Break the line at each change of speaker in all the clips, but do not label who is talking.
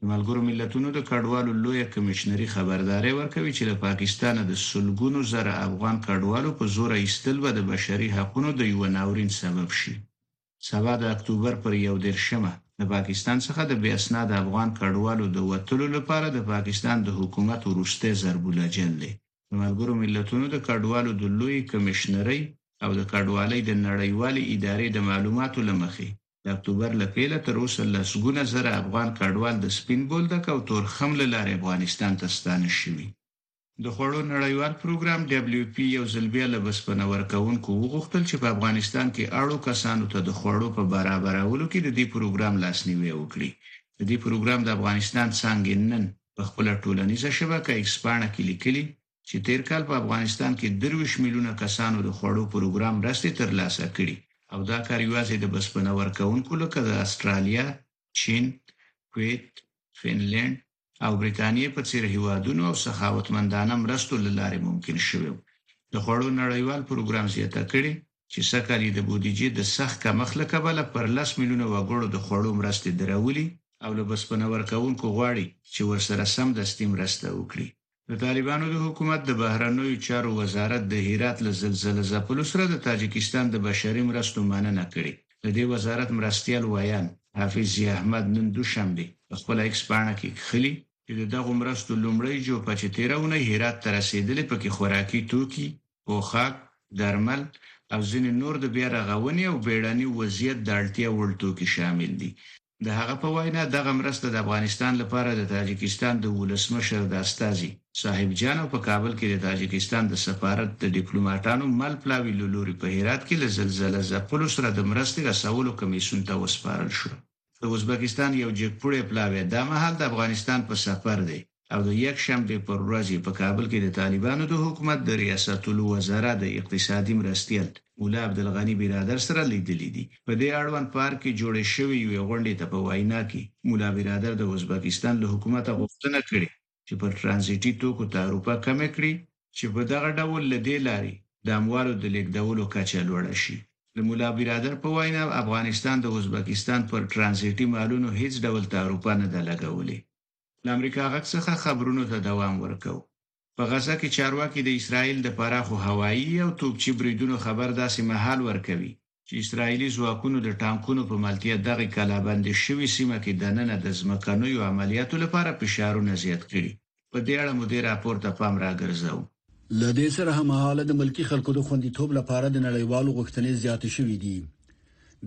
د
ملګرو ملتونو د کډوالو لویه کمېشنري خبرداری ورکوي چې له پاکستانه د سلګونو زره افغان کډوالو په زوره ایستل به د بشري حقونو د یوه ناورین سبب شي. سبا د اکتوبر پر یو دېرش مه له پاکستان څخه د بې اسناده افغان کډوالو د وتلو لپاره د پاکستان د حکومت وروستی ضرب الاجل دی. د ملګرو ملتونو د کډوالو د لویې کمېشنرۍ او د کډوالۍ د نړیوالې ادارې د معلوماتو له مخې، د اکتوبر له پېله تر اوسه لسګونه زره افغان کډوال د سپین بولدک او تورخم له لارې افغانستان ته ستانه شوي. د خوړو نړیوال پروګرام، ډبلیو پي، یو ځل بیا له بسپنه ورکوونکو وغوښتل چې په افغانستان کې اړو کسانو ته د خوړو په برابرولو کې د دې پروګرام لاسنیوی وکړي. د دې پروګرام د افغانستان څانګې نن په خپله ټولنیزه شبکه ایکسپاڼه کې لیکلي، چې تېر کال په افغانستان کې درویشت میلیونه کسانو د خوړو پروګرام مرستې تر لاسه کړي او دا کار یوازې د بسپنه ورکوونکو لکه د اسټرالیا، چین، کویت، فنلنډ او بریتانیې په څېر هېوادونو او سخاوتمندانه مرستو له لارې ممکن شوی و. د خوړو نړیوال پروګرام زیاته کړې، چې سږکال یې د بودیجې د سخت کمښت له کبله پر لس میلیونه وګړو د خوړو مرستې درولي او له بسپنه ورکوونکو غواړي، چې ورسره سمدستي مرسته وکړي. د طالبانو د حکومت د بهرنیو چارو وزارت د هرات له زلزله ځپلو سره د تاجکستان د بشري مرستو مننه کړې. د دې وزارت مرستیال ویاند حافظ ضیااحمد نن دوشنبه په خپله ایکس پاڼه کې کښلي، چې د دغو مرستو لومړۍ جوپه چې تېره اونۍ هرات ته رسېدلې پکې خوراکي توکي، پوښاک، درمل او ځینې نور د بیا رغونې او بېړني وضعیت د اړتیا وړ توکي شامل دي. د هغه په وینا، دغه مرسته د افغانستان لپاره د تاجکستان د ولسمشر د استازي صاحب جان او په کابل کې د تاجکستان د سفارت د ډیپلوماټانو مل پلاوي له لوري په هرات کې له زلزله ځپلو سره د مرستې رسولو کمېسیون ته وسپارل شوه. د ازبکستان یو جګپوړی پلاوی دا مهال د افغانستان په سفر دی. او د یکشنبې پر ورځ یې په کابل کې د طالبانو د حکومت د ریاست الوزراء د اقتصادي مرستیال ملا عبدالغني برادر سره لیدلي دي. په دې اړوند پارک کې جوړې شوې یوې غونډې ته په وینا کې ملا برادر د ازبکستان له حکومته غوښتنه کړې چې پر ټرانزیټي توکو تعرفه کمه کړي، چې په دغه ډول له دې لارې د اموالو د لېږدولو کچه لوړه شي. د ملا برادر په وینا، افغانستان د ازبکستان پر ټرانزیټي مالونو هېڅ ډول تعرفه نه ده لګولې. له امریکا غږ څخه خبرونو ته دوام ورکوو. په غزه کې چارواکي د اسراییل د پراخو هوایي او توپچي بریدونو خبر داسې مهال ورکوي چې اسراییلي ځواکونو د ټانکونو په ملتیا دغې کلابندې شوې سیمه کې دننه د ځمکنیو عملیاتو لپاره فشارونه زیات کړي. په دې اړه مو دې راپور ته پام راګرځوو.
له دې سره هممهاله د ملکي خلکو د خوندیتوب لپاره د نړیوالو غوښتنې زیاتې شوې دي.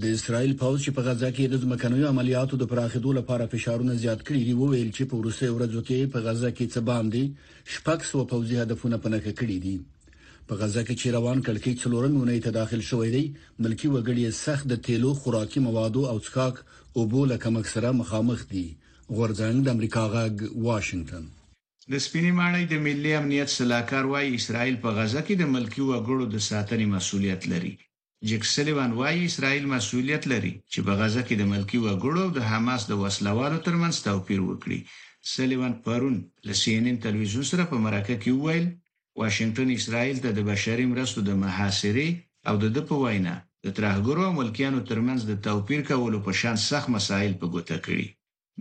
د اسرایل پوځ چې په غزه کې د ځمکنیو عملیاتو د پراخېدو لپاره فشارونه زیات کړي دي وویل چې په وروستیو ورځو کې په غزه کې څه باندې شپږ سوه پوځي هدفونه په نښه کړي دي په غزه کې چې روان کړکۍ څلورمې اونۍ ته داخل شوی دی ملکي وګړي یې سخت د تیلو خوراکي موادو او څښاک اوبو له کمښت سره مخامخ دي غورځنګ د امریکا غږ واشنګټن
د سپینې ماڼۍ د ملي امنیت سلاکار وايي، اسراییل په غزه کې د ملکي وګړو د ساتنې مسوولیت لري. جیک سلیوان وايي، اسراییل مسوولیت لري چې په غزه کې د ملکي وګړو او د حماس د وسله والو ترمنځ توپیر وکړي. سلیوان پرون له سي ان ان تلویزیون سره په مرکه کې وویل، واشنګټن اسراییل ته د بشري مرستو د محاصرې او د ده په وینا، د ترهګرو او ملکیانو ترمنځ د توپیر کولو په شان سخت مسایل په ګوته کړي.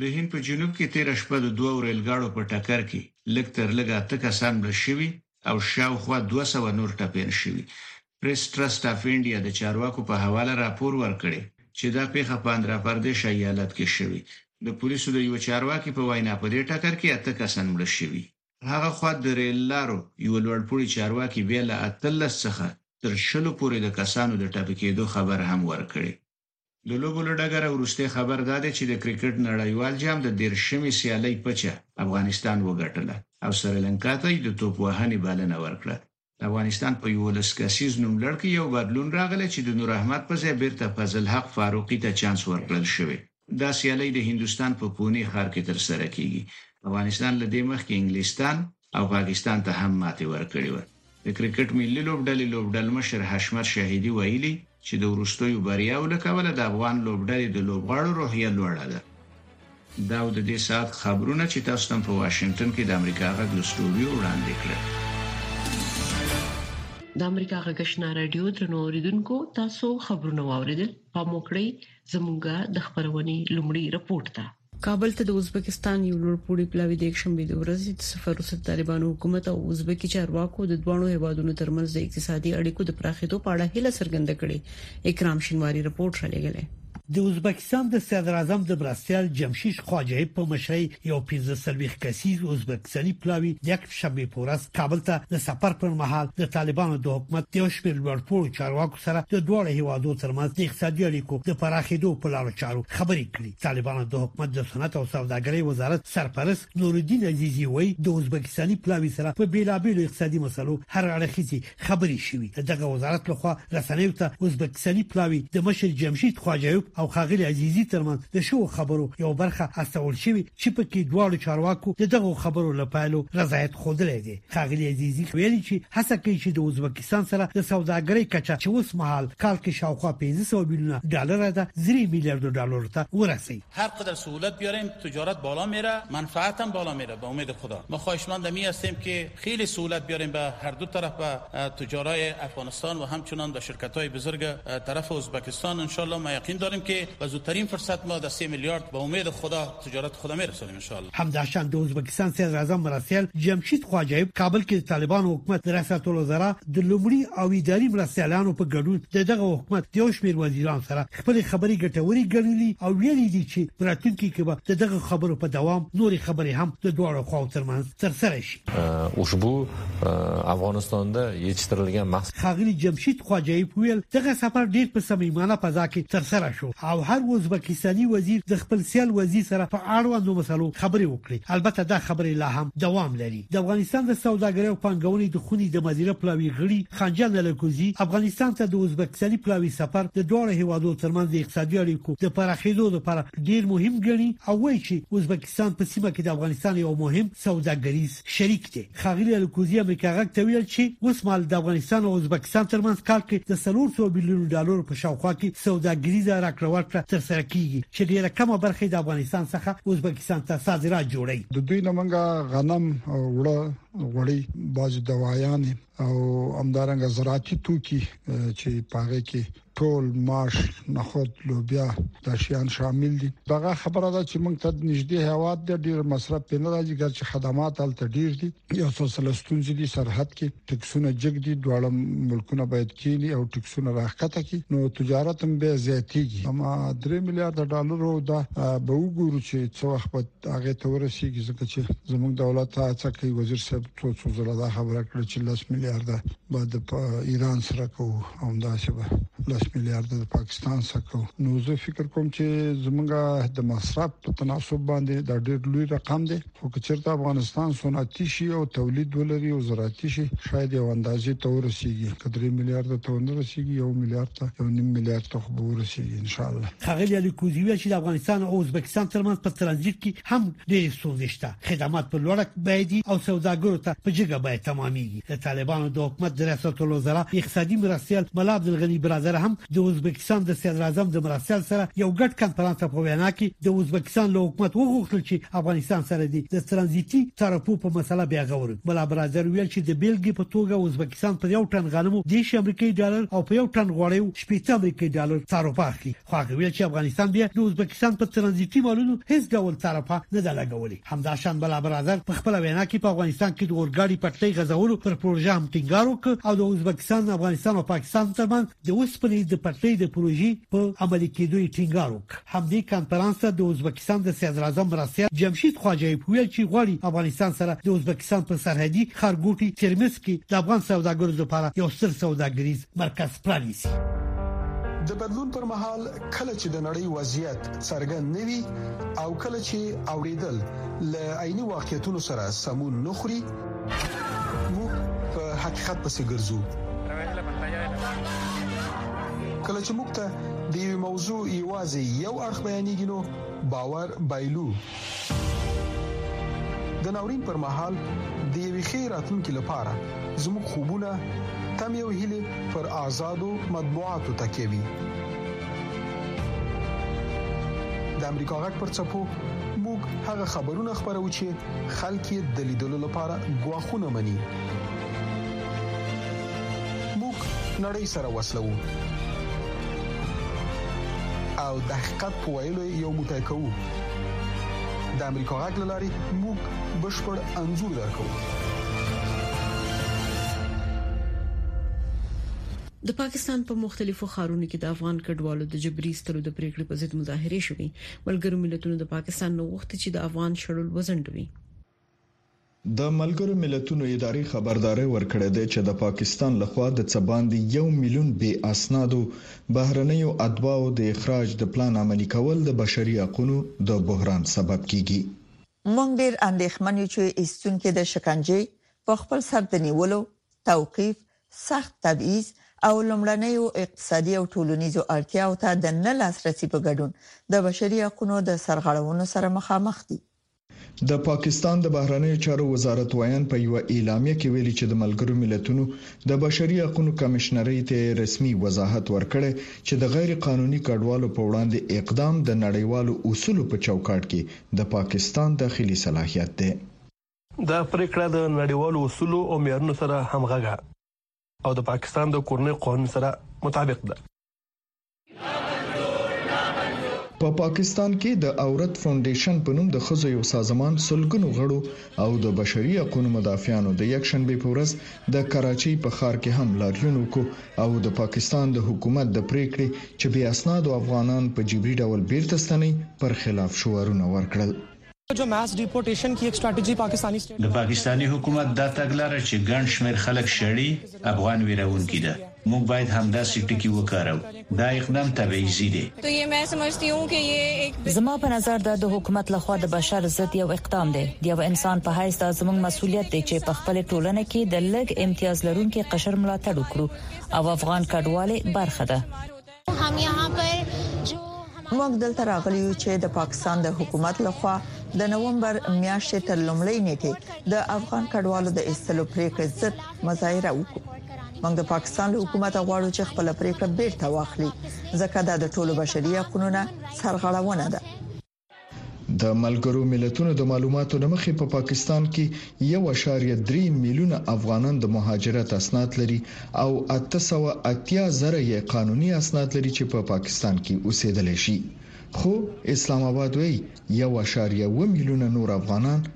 د هند په جنوب کې تېره شپه د دوو رېل ګاړو په ټکر کې لږ تر لږه اته کسان مړه شوي او شاوخوا دوه سوه نور ټپيان شوي. پرېس ټرسټ اف انډيا د چارواکو په حواله راپور ورکړی چې دا پېښه په اندراپردېش ايالت کې شوې. د پوليسو د يوه چارواکي په وينا په دې ټکر کې اته کسان مړه شوي. هغه خوا د رېل لارو يوه لوړپوړي چارواکي بيا له اتلس څخه تر شلو پورې د کسانو د ټپي کېدو خبر هم ورکړی. د لوبو له ډګره وروستی خبر دا دی چې د کرکټ نړیوال جام د دېرشمې سیالۍ پچه افغانستان وګټله او سریلانکا ته یې د توپ وهنې بلنه ورکړه. د افغانستان په یوولس کسیز نوملړ کې یو بدلون راغلی چې د نوراحمد په ځای بېرته فضل الحق فاروقي ته چانس ورکړل شوی. دا سیالۍ د هندوستان په پونې ښار کې ترسره کېږي. افغانستان له دې مخکې انګلستان او پاکستان ته هم ماتې ورکړې وه. د کرکټ ملي لوبډلې لوبډلمشر حشمت شاهدي ویلي، چې د وروستیو بریاوو له کبله د افغان لوبډلې د لوبغاړو روحیه لوړه ده. دا و د دې ساعت خبرونه چې تاسو ته په واشنګټن کې د امریکا غږ له سټوډیو وړاندې کړل.
د امریکا غږشنا رادیو درنو اوریدونکو تاسو خبرونه واوریدل په موکړی زمونږه د خبرونې لومړی رپورت ده
کابل ته د ازبکستان یو لوړپوړي پلاوي د یکشنبې د ورځې د سفر وروسته د طالبانو حکومت او ازبکي چارواکو د دوه هیوادونو ترمنځ د اقتصادي اړیکو د پراخېدو په اړه هیله څرګنده کړې اکرام شینواری رپورټ را لېږلی
د ازبکستان د صدراعظم د مرستیال جمشیش خواجه په مشرۍ یو 15 کسیز ازبکستاني پلاوی د یکشنبې په ورځ کابل ته د سفر پر مهال د طالبانو د حکومت د یو شمېر لوړپوړو چارواکو سره د دوه هیوادو ترمنځ د اقتصادي اړیکو د پراخېدو په لارو چارو خبرې کړې طالبانو د حکومت د صنعت او سوداګرۍ وزارت سرپرست نورالدین عزیزي وایي د ازبکستاني پلاوي سره په بیلابیلو اقتصادي مسلو هر اړخیزي خبرې شوي دغه وزارت لخوا رسنیو ته ازبکستاني پلاوي د مشر جمشید خواجایوب او خاغلی عزیزي ترمنځ د شو خبرو یو برخه استول شوې چې پکې دواړو چارواکو دغه خبرو لپاره رضایت خوده دی ښاغلي عزیزي ویلي چې هڅه کوي چې د ازبکستان سره د سوداګرۍ کچه چې اوس مهال کال کې شاوخوا 1500 میلیونه ډالر ده 3 میلیارډ ډالر ته ورسي
هر قدر سهولت بیاریم تجارت بالا میره منفعت هم بالا میره به امید خدا ما خواهشمند می هستیم که خیلی سهولت بیاریم به هر دو طرف به تجارای افغانستان و همچنان به شرکت های بزرگ طرف ازبکستان ان شاء الله ما یقین داریم که به زودترین فرصت ما در 3 میلیارد به امید خدا تجارت خدا میرسونیم
همداشان د ازبکستان صدر اعظم مرستیال جمشید خواجه په کابل کې د طالبانو حکومت د رئاسة الوزرا د لومړي او اداري مرستیالانو په ګډون د دغه حکومت د یو شمېر وزیرانو سره خپلې خبرې ګټورې ګڼلي او ویلي دي چې په راتلونکي کې به د دغه خبرو په دوام نورې خبرې هم د دواړو خواوو ترمنځ ترسره شي. ښاغلي جمشید خواجهیف وویل، دغه سفر ډېر په صمیمانه فضا کې ترسره شو او هر ازبکستاني وزیر د خپل سیال وزیر سره په اړوندو مسلو خبرې وکړې. البته دا خبرې لا هم دوام لري. د افغانستان د سوداګرۍ او پانګونې د خونې د مدیره پلاوي غړي خانجان الکوزي افغانستان ته د ازبکستاني پلاوي سفر د دواړو هېوادو ترمنځ د اقتصادي اړیکو د پراخېدو لپاره ډېر مهم ګڼي او وايي چې ازبکستان پاکستان په سیمه کې د افغانستان یو مهم سوداګریز شریک دی. ښاغلي الکوزي امریکا غږ ته وویل چې اوسمهال د افغانستان او ازبکستان ترمنځ کال کې د څلور سوه میلیونو ډالرو په شاوخوا کې سوداګریزه راکړه ورکړه ترسره کېږي چې ډېره کمه برخه یې د افغانستان څخه ازبکستان ته صادرات جوړوي.
د دوی نه موږ غنم، اوړه، غوړي، بعضې دوايانې، او همدارنګه زراعتي توکي چې په هغه کې ټول ماش نخود لوبیا دا شیان شامل دي دغه خبره ده چې موږ ته نږدې هواد د ډیر مصرف په نه راځي ګرچې خدمات هلته ډیر دي یو څه سلستونځي دي سرحد کې ټکسونه جګ دي دواړه ملکونه باید کینی او ټکسونه راخته کی نو تجارت هم به زیاتیږي اما 3 میلیارډ ډالر دا به وګورو چې څو وخت دا هغه ته ورسیږي ځکه چې زموږ دولت هڅه کوي وزیر صاحب څو څو زله دا خبره کړې چې 10 میلیارډ به د ایران سره کوو او دا چې به 10 میلیارډ د پاکستان سره کوو نو زه فکر کوم چې زموږ د مصرف په تناسب باندې دا ډېر لوی رقم دی خو که چېرته افغانستان صنعتي شي او تولید ولري او زراعتي شي شاید یو اندازې ته ورسیږي کډري میلیارډ ته ورسیږي یو میلیارډ ته یو نیم میلیارډ ته خو ورسیږي انشاءالله. ښاغلی
علیکوزي وویل چې د افغانستان او ازبکستان ترمنځ په ترانزیټ کې هم ډېرې ستونزې شته، خدمات په لوړه بیه دي او سوداګرو ته په جګه بیه تمامېږي. د طالبانو د حکومت د ریاستالوزرا اقتصادي مرستیال ملا عبدالغني برادر هم د ازبکستان د صدراعظم د مرستیال سره یو ګډ کنفرانس ته په وینا کې د ازبکستان له حکومت وغوښتل چې افغانستان سره دې د ترانزیټي تعرفو په مسله بیا غور وکړي. ملا برادر وویل چې د بېلګې په توګه ازبکستان پر یو ټن غنمو دېرش امریکایي ډالر او په یو ټن غوړیو شپېته امریکایي ډالر تعرفه اخلي، خو هغه ویل چې افغانستان بیا د ازبکستان پر ترانزیټي مالونو هېڅ ډول تعرفه نه ده لګولې. همداشان بلا برادر په خپله وینا کې په افغانستان کې د اورګاډي پټلۍ غځولو پر پروژه هم ټینګار وکړ او د ازبکستان، افغانستان او پاکستان ترمنځ د اوسپنې د پټلۍ د پروژې په عملي کېدو یې ټینګار وکړ. همدې کنفرانس ته د ازبکستان د صدراعظم مرستیال جمشید خواجهیف وویل چې غواړي افغانستان سره د ازبکستان په سرحدي ښارګوټي ترمذ کې د افغان سوداګرو لپاره یو ستر سوداګریز مرکز پرانیزي.
د بدلون پر مهال کله چې د نړۍ وضعیت څرګند نه وي او کله چې اوریدل له عیني واقعیتونو سره سمون نه خوري، موږ په حقیقت پسې ګرځو کله چې موږ ته د یو موضوع یوازې یو اړخ بیانېږي نو باور بایلو د ناورین پر مهال د یوې خې راتلونکو لپاره زموږ خوبونه تم یو هلي پر آزادو مطبوعاتو تکیوي د امریکا غږ پر چپو موږ هغه خبرونه خبرو چې خلک یې د لیدلو لپاره غواخونه مني موږ نړۍ سره وسلو او د حقیقت په ویلو یو موټی کوو د امریکا غږ لاري موږ بشپړ انزور درکو
د پاکستان په مختلفو ښارونو کې د افغان کډوالو د جبري ستلو د پریکړې په ضد مظاهره شوې ملګرو ملتونو د پاکستان نه غوښتي چې د افغان شړل وزندوي.
د ملګرو ملتونو ادارې خبرداری ورکړی دی چې د پاکستان له خوا د څه باندې یو میلیون بې اسنادو بهرنیو اتباعو د اخراج د پلان عملي کول د بشري حقونو د بحران سبب کیږي.
موږ ډېر اندېښمن یو چې ایستونکي د شکنجې، په خپل سر د نیولو، توقیف، سخت تبعیض او لومړنیو اقتصادي او ټولنیزو اړتیاوو ته د نه لاسرسي په ګډون د بشري حقونو د سرغړونو سره مخامخ دي.
د پاکستان د بهرنیو چارو وزارت ویاند په یوه اعلامیه کې ویلي چې د ملګرو ملتونو د بشري حقونو کمشنرۍ ته یې رسمي وضاحت ورکړی چې د غیر قانوني کډوالو په وړاندې اقدام د نړیوالو اصولو په چوکاټ کې د پاکستان داخلي صلاحیت دی.
دا پرېکړه د نړیوالو اصولو او معیارونو سره همغږه او د پاکستان د کورنیو قوانینو سره مطابق ده.
په پاکستان کې د عورت فاونډېشن په نوم د ښځو یو سازمان سلګونو غړو او د بشري حقونو مدافعانو د یکشنبې په ورځ د کراچۍ په ښار کې هم لاریون وکړو او د پاکستان د حکومت د پرېکړې چې بې اسنادو افغانان په جبري ډول بیرته ستنوي پر خلاف شعارونه ورکړل.
د پاکستاني حکومت دا تګلاره چې ګڼ شمېر خلک شړي، افغان وېروونکې ده. موږ باید همداسې ټکي وکاروو. دا اقدام تبعیضي دی.
زما په نظر دا د حکومت له خوا د بشر ضد یو اقدام دی. د یوه انسان په حیث دا زموږ مسوولیت دی چې په خپلې ټولنه کې د لږ امتیاز لرونکي قشر ملاتړ وکړو او افغان کډوالې برخه ده.
موږ دلته راغلي یو چې د پاکستان د حکومت لخوا د نومبر میاشتې تر لومړۍ نیټې د افغان کډوالو د ایستلو پریکړه ضد مظاهره وکړو موږ د پاکستان له حکومت غواړو چې خپل پریکړه بیرته واخلي ځکه دا د ټولو بشري حقوقو سرغړونه ده
د ملګرو ملتونو د معلوماتو لمخې په پاکستان کې 1.3 میلیونه افغانان د مهاجرت اسناد لري او 880 زره یې قانوني اسناد لري چې په پاکستان کې اوسېدل شي خو اسلام آباد وایي 1.1 میلیونه نور افغانان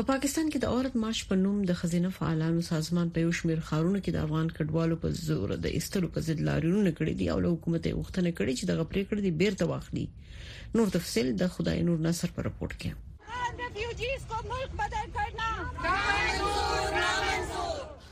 په پاکستان کې
د عورت مارچ په
نوم د خزینه فعالانو سازمان په یو شمیر خارونو کې د افغان کډوالو په زور د ایستلو په ضد لاریونونه کړي دي او له حکومت یې غوښتنه کړې چې دغه پریکړه دې بیرته واخلي نور تفصيل د خدای نور نصر پر رپورت کې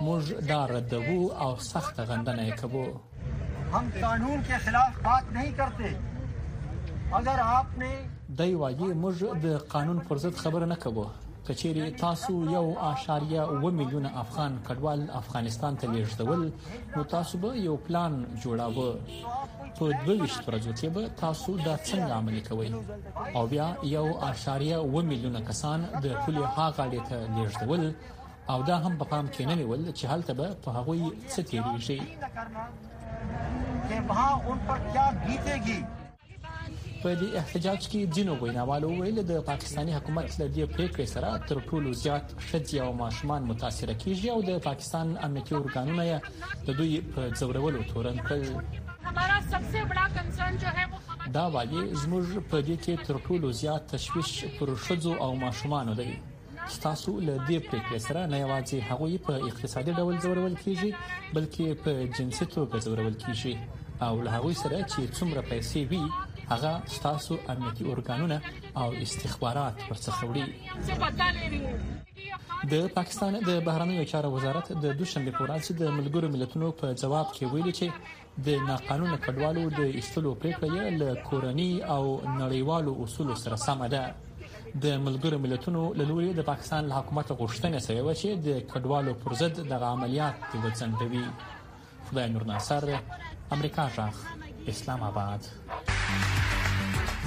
موږ دا ردوو او سخت غندنه یې کوو
هم قانون کې خلاف بات نه کرتے اگر آپ نے
دای وايي موږ د قانون پر ضد خبره نه کوو کچېری تاسو یو اشاریه و میلیون افغان کډوال افغانستان ته لیږدول نو تاسو به یو پلان جوړاوه په 22 ورځو کې به تاسو دا څنګه عملي کوئ او بیا یو اشاریه و میلیون کسان د پولې هاغاړې ته لیږدول او دا هم په پام کې نه نیول چې هلته به په هغوی څه تیریږي په دې احتجاج کې ځینو ویناوالو ویل د پاکستاني حکومت له دې پریکړې سره تر ټولو زیات شدي او ماشومان متاثر کیږي او د پاکستان امنیتي ارګانونه یې د دوی په ځورولو تورن
کړل
دا وایي زموږ په دې کې تر ټولو زیات تشویش پر شذو او ماشومان دی ستاسو له دې پریکړې سره نه یوازې هغوی په اقتصادي ډول ځورول کیږي بلکې په جنسي توګه ځورول کیږي او له هغوی سره چې څومره پیسې وي هغه ستاسو امنیتي ارګانونه او استخبارات ورڅخه وړي د پاکستان د بهرنیو چارو وزارت د دوشنبه په ورځ د ملګرو ملتونو په ځواب کې ویلي چې د ناقانونه کډوالو د ایستلو پریکړه یې له کورنی او نړیوالو اصولو سره سمه ده د ملګرو ملتونو له لوري د پاکستان له حکومت غوښتنه شوې و چې د کډوالو پر ضد دغه عملیات وځنډوي خدای نور ناصر امریکا جغ اسلام آباد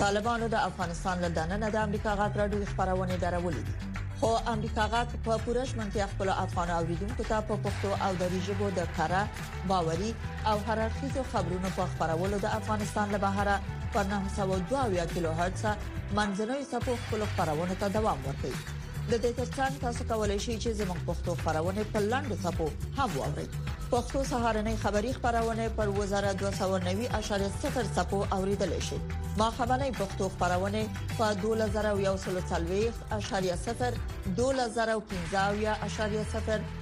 طالبانو د افغانستان له دننه د امریکا غاټ راډیو خبرونه درولې دي خو امریکا غاټ په پوره شمنتیا خپل افغان اوریدونکو ته په پښتو او دری ژبه د کاره باوري او هررخیزو خبرونو په خبرولو د افغانستان له بهره پر 902 کیلو هرتز منځنوي سپو خپل خبرونه ته دوام ورکړي د دې ترڅنګ تاسو کولی شئ چې زموږ پښتو خبرونه په لاندې ټکو هم واورئ پښتو سهارنې خبری خبرونه پر وزارت 290.0 سپو اوریدل شي ما خبرنې پښتو خبرونه په 2040.0 2015.0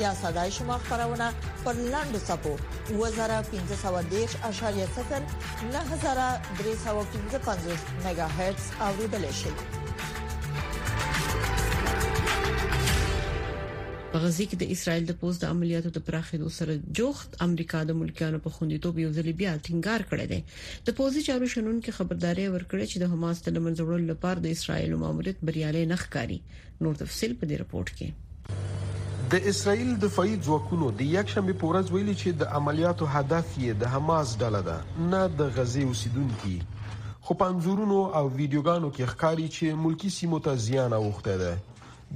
یا صداي شما خبرونه پر لاندو سپو 2015.0 9315 میگا هرتز اوریدل شي
په غزي کې د اسرایل د پوز د عملیاتو د پراخېدو سره جوخت امریکا د ملکیانو په خوندیتوب یو ځل بیا ټینګار کړی دی د پوزي چارو شنونکو خبرداري ورکړې چې د حماس د لمنځه وړلو لپاره د اسرایل ماموریت بریالي نه ښکاري نور تفصيل په دې رپورت کې
د اسرایل دفاعي ځواکونو د یکشنبه په ورځ ویلي چې د عملیاتو هدف یې د حماس ډله ده نه د غزې اوسیدونکي خو په انځورونو او ویډیوګانو کې ښکاري چې ملکی سیمو ته زیان اوښتی دی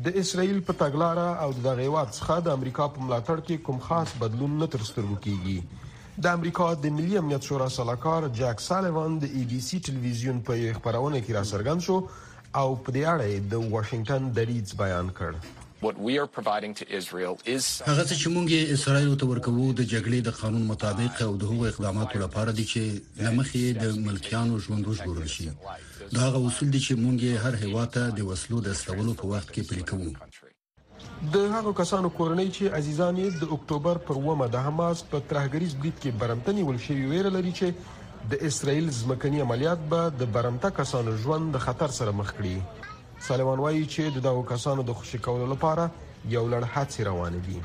د اسرایل په تګلاره او د دغه هیواد څخه د امریکا په ملاتړ کې کوم خاص بدلون نه تر سترګو کیږي د امریکا د ملي امنیت شورا سلاکار جک سالیوان د ای بي سي ټلویزیون په خبرونه کې راڅرګند شو او په دې اړه یې د واشنګټن دریځ بیان کړ.
هغه څه چې موږ یې اسراییلو ته ورکوو د جګړې د قانون مطابق او د هغو اقداماتو لپاره دي چې له مخې یې د ملکیانو ژوند وژغورل شي. دا هغه اصول دي چې موږ یې هر هېواد ته د وسلو د استولو په وخت کې پلي کوو.
د هغو کسانو کورنۍ چې عزیزان یې د اکتوبر پر ومه د حماس په ترهګریز برید کې برمته نیول شوي ویره لري چې د اسرایل ځمکني عملیات به د برمته کسانو ژوند د خطر سره مخ کړي سالیوان وایي چې د دغو کسانو د خوشي کولو لپاره یو لړ هڅې روانې دي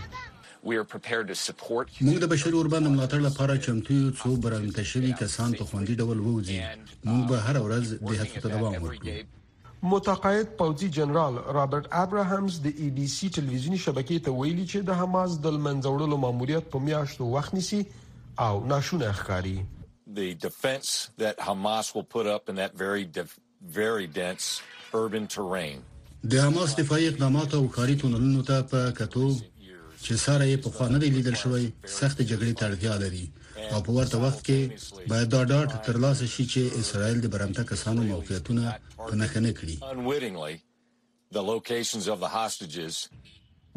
موږ د بشري اوربند د ملاتړ لپاره چمتو یو څو برمته شوي کسان په خوندي ډول ووځي موږ به هر ورځ دې هڅو ته دوام ورکړو
متقاعد پوځي جنرال رابرټ ابراهمز د ای بي سي ټلویزیوني شبکې ته ویلي چې د حماس د لمنځه وړلو ماموریت په میاشتو وخت نیسي او ناشونی ښکاري.
the defense that Hamas will put up in that very very dense urban terrain.
د حماس دفاعي اقداماتو او ښاري تونلونو ته په کتو، چې ساری یې پخوا نه دی لیدل شوی، سختې جګړې ته اړتیا لري او په ورته وخت کې باید دا ډاډ ترلاسه شي چې اسرائیل د برمته کسانو موقعیتونه په نښه نه کړي.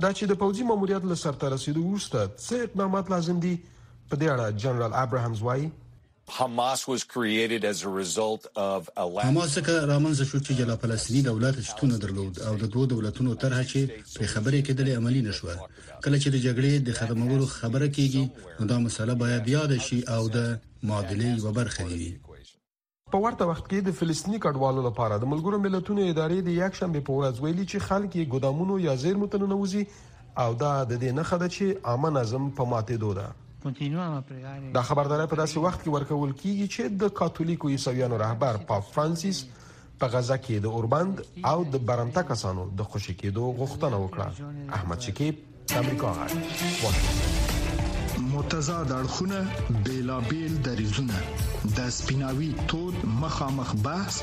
دا چې د پوځي ماموریت له سرته رسېدو وروسته څه اقدامات لازم دي، په دې اړه جنرال
ابراهمز وايي.
حماس ځکه رامنځه شو چې جلا فلسطیني دولت شتون درلود او د دوه دولتونو طرحه چې پرې خبرې کېدلې عملي نه شوه. کله چې د جګړې د ختمولو خبره کېږي، نو دا مسئله باید یاده شي او د معادلې یوه برخه دې وي.
په ورته وخت کې د فلسطیني کډوالو لپاره د ملګرو ملتونو ادارې د یکشنبې په ورځ ویلي چې خلک یې ګدامونو یا زېرمو ته ننوځي او دا د دې نښه ده چې عامه نظم په ماتېدو ده. دا خبرداری په داسې وخت کې ورکول کېږي چې د کاتولیکو عیسویانو رهبر پاپ فرانسیس په غزه کې د اوربند او د برمته کسانو د خوشی کېدو غوښتنه وکړه احمد شکیب امریکا غږ
متضاد اړخونه بیلابیل دریزونه د سپیناوي تود مخامخ بحث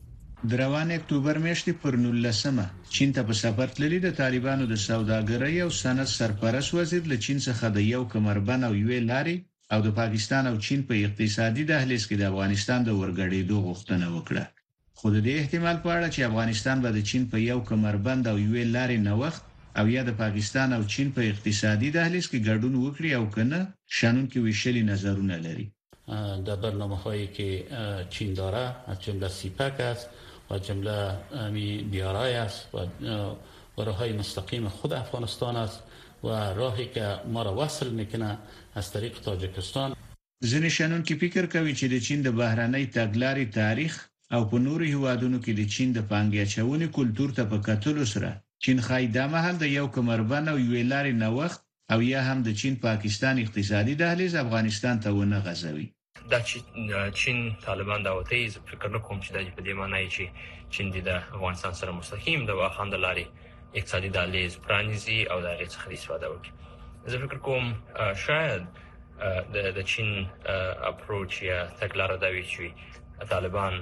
د
روانې اکتوبر میاشتې پر نولسمه چین ته په سفر تللي د طالبانو د سوداګرۍ او صنعت سرپرست وزیر له چین څخه د یو کمربند او یوې لارې او د پاکستان او چین په اقتصادي دهلیز کې د افغانستان د ورګډېدو غوښتنه وکړه خو د دې احتمال په اړه چې افغانستان به د چین په یو کمربند او یوې لارې نوښت او یا د پاکستان او چین په اقتصادي دهلیز کې ګډون وکړي او که نه شنونکي ویشلي نظرونه لري.
دا برنامه هایی که چین داره از جمله سیپک است و جمله امی بیارای است و و راه های مستقیم خود افغانستان است و راهی که ما را وصل میکنه از طریق تاجکستان.
ځینې شنونکي فکر کوي چې د چین د بهرنۍ تګلارې تاریخ او په نورو هیوادونو کې د چین د پانګې اچونې کلتور ته په کتلو سره چین ښايي دا مهال د یو کمربند او یوې لارې نوښت او یا هم د چین پاکستان اقتصادي دهلیز افغانستان ته ونه غځوي.
دا چې چین طالبان دعوتوي زه فکر نه کوم چې دا دې په دې معنی وي چې چین دې د افغانستان سره مستقیم د واخان د لارې اقتصادي دهلیز پرانیزي او د هغې څخه دې استفاده وکړي. زه فکر کوم شاید د چین اپروچ یا تګلاره دا وي چې طالبان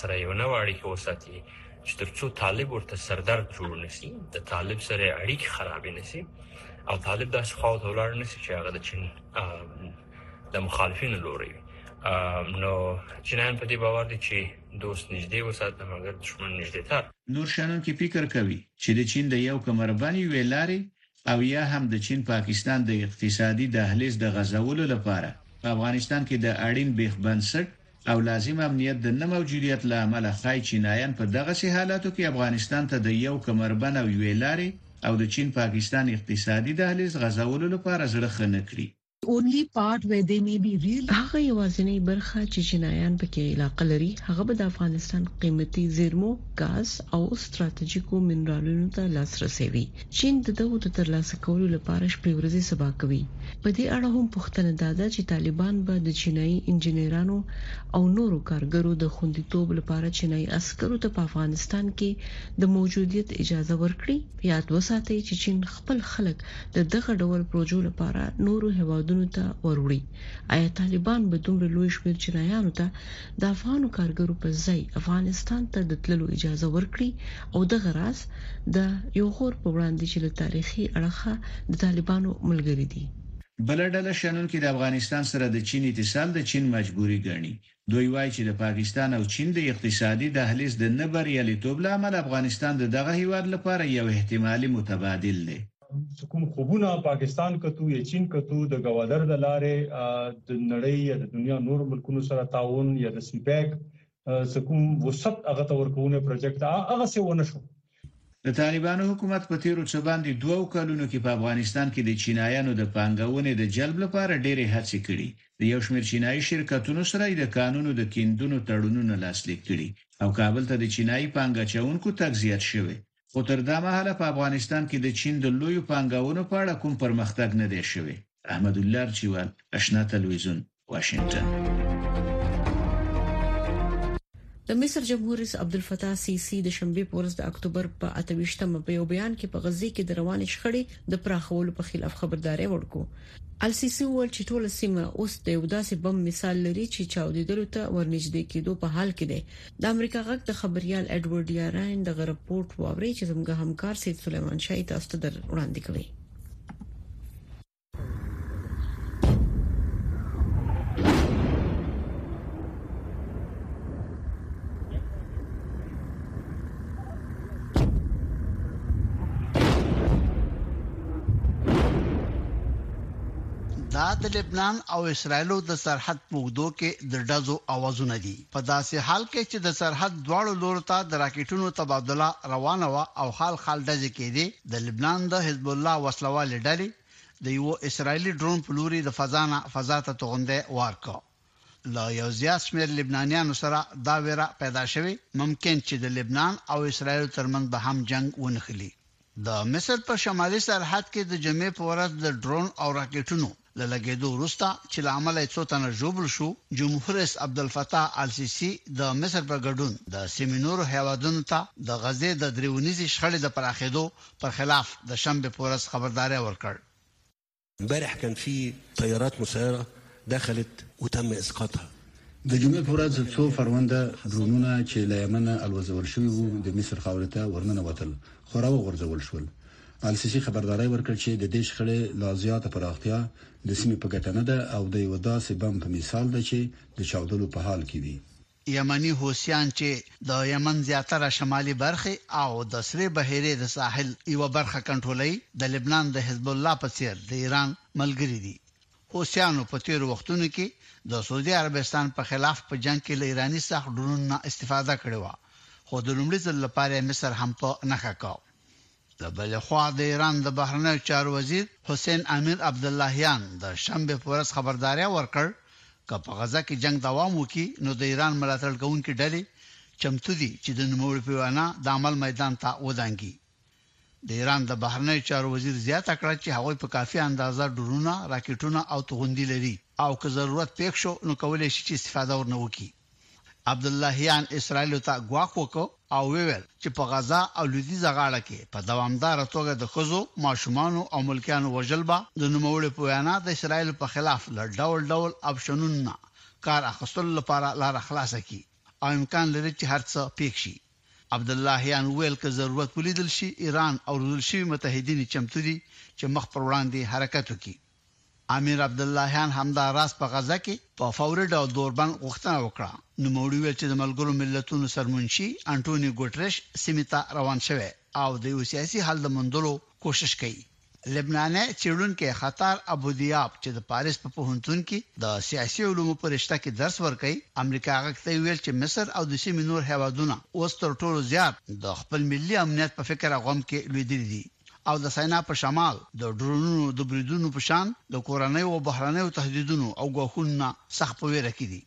سره یو نوع اړیکې وساتي. چې تر څو طالب ورته سردرد جوړ نسی د طالب سره اړیکې خرابې نسی او طالب داسې خواو ته ولاړ نسی چې هغه د چین د مخالفینو لوري نو چینان په دې باور دي چې دوست نږدې وساتي مګر دشمن نږدې تر
نور شنن کې فکر کوي چې د چین د یو کمربند ویلاري او یا هم د چین پاکستان د اقتصادي دهلیز د غځولو لپاره په افغانستان کې د اړین بیخ بنسټ او لازم امنیت د نه موجودیت له امله ښایي چینایان په دغسې حالاتو کې افغانستان ته د یو کمربن او یوې لارې او د چین پاکستان اقتصادي دهلیز غځولو لپاره زړه ښه نه کړي.
Only part where they may be really. هغه یوازینۍ برخه چې چینایان پکې علاقه لري، هغه به د افغانستان قیمتي زیرمو، ګاز او ستراتیژیکو منرالونو ته لاسرسی وي. چین د دغو د ترلاسه کولو لپاره شپې ورځې سبا کوي. په دې اړه هم پوښتنه دا ده چې طالبان به د چینایي انجنیرانو او نورو کارګرو د خوندیتوب لپاره چینایي عسکرو ته په افغانستان کې د موجودیت اجازه ورکړي؟ یاد وساتئ چې چین خپل. خپل خلک د دغه ډول پروژو لپاره نورو هیوادونو ته وروړي ایا طالبان به دومره لوی شمیر چینایانو ته د افغانو کارګرو په ځای افغانستان ته د تللو اجازه ورکړي او دغه راز د یوغور په وړاندې چې له تاریخي اړخه د طالبانو ملګري دي.
بله ډله شنونکي د افغانستان سره د چین اتصال د چین مجبوري ګڼي دوی وايي چې د پاکستان او چین د اقتصادي دهلیز د نه بریالیتوب له امله افغانستان د دغه هېواد لپاره یو احتمالي متبادل دی.
چې کوم خوبونه پاکستان کتو یا چین کتو د ګوادر د لارې د نړۍ یا د دنیا نورو ملکونو سره تعاون یا د سي پیک چې کوم وسعت هغه ته ورکوونی پروجیکټ هغسې ونه شو.
د طالبانو حکومت په تېرو څه باندې دوو کلونو کې په افغانستان کې د چینایانو د پانګونې د جلب لپاره ډېرې هڅې کړي، د یو شمېر چینایي شرکتونو سره یې د کانونو د کیندونو تړونونه لاسلیک کړي او کابل ته د چینایي پانګه اچوونکو تګ زیات شوی، خو تر دا مهاله په افغانستان کې د چین د لویو پانګونو په اړه کوم پرمختګ نه دی شوی. احمدالله ارچیوال، اشنا تلویزیون،
د مصر جمهور رئیس عبدالفتاح سیسي د شنبې په ورځ د اکتوبر په اته ویشت مه په یو بیان کې په غزه کې د روانې شخړې د پراخولو په خلاف خبرداری ورکړ. السیسي وویل چې ټوله سیمه اوس د یو داسې بم مثال لري چې چاودیدلو ته ورنږدې کیدو په حال کې دی. د امریکا غږ د خبریال ایډورډ یارین دغه رپورټ واورئ چې زموږ همکار سید سلیمان شاهي تاسو ته در وړاندې کوي.
دا د لبنان او اسرایلو د سرحد په وګدو کې د ډزو اوازونه دي په داسې حال کې چې د سرحد دواړو لورو ته د راکټونو تبادله روانه وه او خال خال ډزې کېدې، د لبنان د حزب الله وسله والې ډلې د یوه اسرایلي ډرون په لوري د فضا نه فضا ته توغندی وار کړ. له یو زیات شمېر لبنانیانو سره دا وېره پیدا شوې، ممکن چې د لبنان او اسرایلو ترمنځ به هم جنګ ونښلي. د مصر په شمالي سرحد کې د جمعې په ورځ د ډرون او راکټونو له لګېدو وروسته چې له امله یې څو تنه ژوبل شو، جمهوررئیس عبدالفتاح السیسي د مصر په ګډون د سیمې نورو هېوادونو ته د غزې د درې اونیزې شخړې د پراخېدو پر خلاف د شنبې په ورځ خبرداری ورکړ.
امبارح كان في طيارات مسيرة دخلت وتم اسقاطها.
د جمعې په ورځ څو فرونده ډرونونه چې له یمنه الوځول شوي وو د مصر خاورې ته ورننوتل خو راوغورځول شول. السیسي خبرداری ورکړ چې د دې شخړې لا زیاته پراختیا د سیمې په ګټه نه ده او د یوه داسې بم په مثال ده چې د چاودلو په حال کې وي.
یمني حوثیان چې د یمن زیاتره شمالي برخې او د سرې بحیرې د ساحل یوه برخه کنټرولوي، د لبنان د حزب الله په څېر د ایران ملګري دي. حوثیانو په تېرو وختونو کې د سعودي عربستان په خلاف په جنګ کې له ایراني سخت ډرون نه استفاده کړې وه، خو د لومړي ځل لپاره یې مصر هم په نښه کړ. له بلې خوا د ایران د بهرنیو چارو وزیر حسین امیر عبداللهیان د شنبې په ورځ خبرداری ورکړ، که په غزه کې جنګ دوام وکړي، نو د ایران ملاتړ کوونکې ډلې چمتو دي چې د نوموړي په وینا د عمل میدان ته ودانګي. د ایران د بهرنیو چارو وزیر زیاته کړه چې هغوی په کافي اندازه ډرونونه، راکټونه او توغندي لري او که ضرورت پېښ شو، نو کولی شي چې استفاده ورنه وکړي. عبداللهیان اسراییلو ته ګواښ وکړ او ویې ویل چې په غزه او لویدیځه غاړه کې په دوامداره توګه د ښځو، ماشومانو او ملکیانو وژل به د نوموړي په وینا د اسراییلو په خلاف له ډول ډول اپشنونو نه کار اخیستلو لپاره لاره خلاصه کړي او امکان لري چې هر څه پېښ شي. عبداللهیان وویل که ضرورت ولیدل شي ایران او روزل شوي متحدین یې چمتو دي چې مخ پر وړاندې حرکت وکړي. امیر عبداللهیان همدا راز په غزه کې په فوري ډول دوربند غوښتنه وکړه. نوموړي وویل چې د ملګرو ملتونو سرمنشي انټوني ګوټرېش سیمې ته روان شوی او د یو سیاسي حل د موندلو کوشش کوي. لبنانی څېړونکی خطار ابو دیاب چې د پاریس په پوهنتون کې د سیاسي علومو په رشته کې درس ورکوي، امریکا غږ ته وویل چې مصر او د سیمې نور هېوادونه اوس تر ټولو زیات د خپل ملي امنیت په فکر او غم کې لوېدلي دي. او د سینا په شمال د ډرونونو د بریدونو په شان د کورنیو او بهرنیو تهدیدونو او ګواښونو نه سخت په وېره کې دي.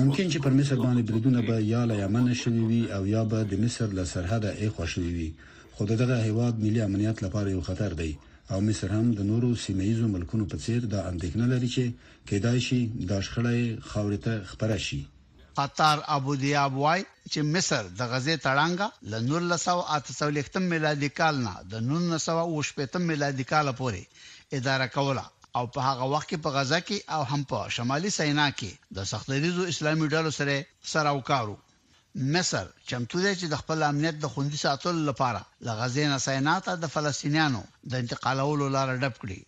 ممکن چې پر مصر باندې بریدونه به یا له یمنه شوي وي او یا به د مصر له سرحده اېخوا شوي وي، خو د دغه هېواد ملي امنیت لپاره یو خطر دی او مصر هم د نورو سیمه ییزو ملکونو په څېر دا اندېښنه لري چې کېدای شي دا شخړه یې خاورې ته خپره شي.
قطار ابودیاب وايي چې مصر د غزې تړانګه له نولس سوه او اته څلوېښت میلادي کال نه د نولس سوه او اووه شپېته میلادي کال پورې اداره کوله او په هغه وخت کې په غزه کې او هم په شمالي سینا کې د سختدریځو اسلامي ډلو سره سره او کار و. مصر چمتو دی چې د خپل امنیت د خوندي ساتلو لپاره له غزې نه سینا ته د فلسطینیانو د انتقالولو لاره ډب کړي.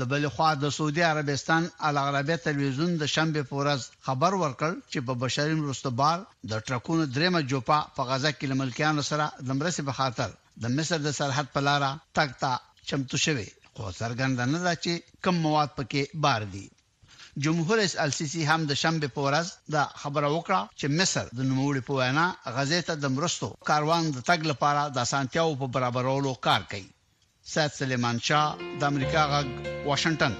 له بلې خوا د سعودي عربستان العربیه تلویزیون د شنبې په ورځ خبر ورکړ چې په بشري مرستو بار د ټرکونو دریمه جوپه په غزه کې له ملکیانو سره د مرستې په خاطر د مصر د سرحد په لاره تګ ته چمتو شوې خو څرګنده نه ده چې کوم مواد په کې بار دي. جمهور رئیس السیسي هم د شنبې په ورځ دا خبره وکړه چې مصر د نوموړي په وینا غزې ته د مرستو کاروان د تګ لپاره د اسانتیاوو په برابرولو کار کوي. سید سلیمان شاه د امریکا غږ واشنگټن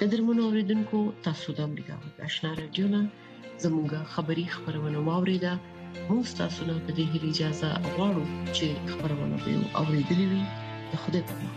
قدرمنو اوریدونکو تاسو د امریکا غږ آشنا رادیو نه
زموږه خبری خبرونه واوریده موږ تاسو له دې هیله اجازه غواړو چې خبرونه به اوریدلې وي د خوده په امان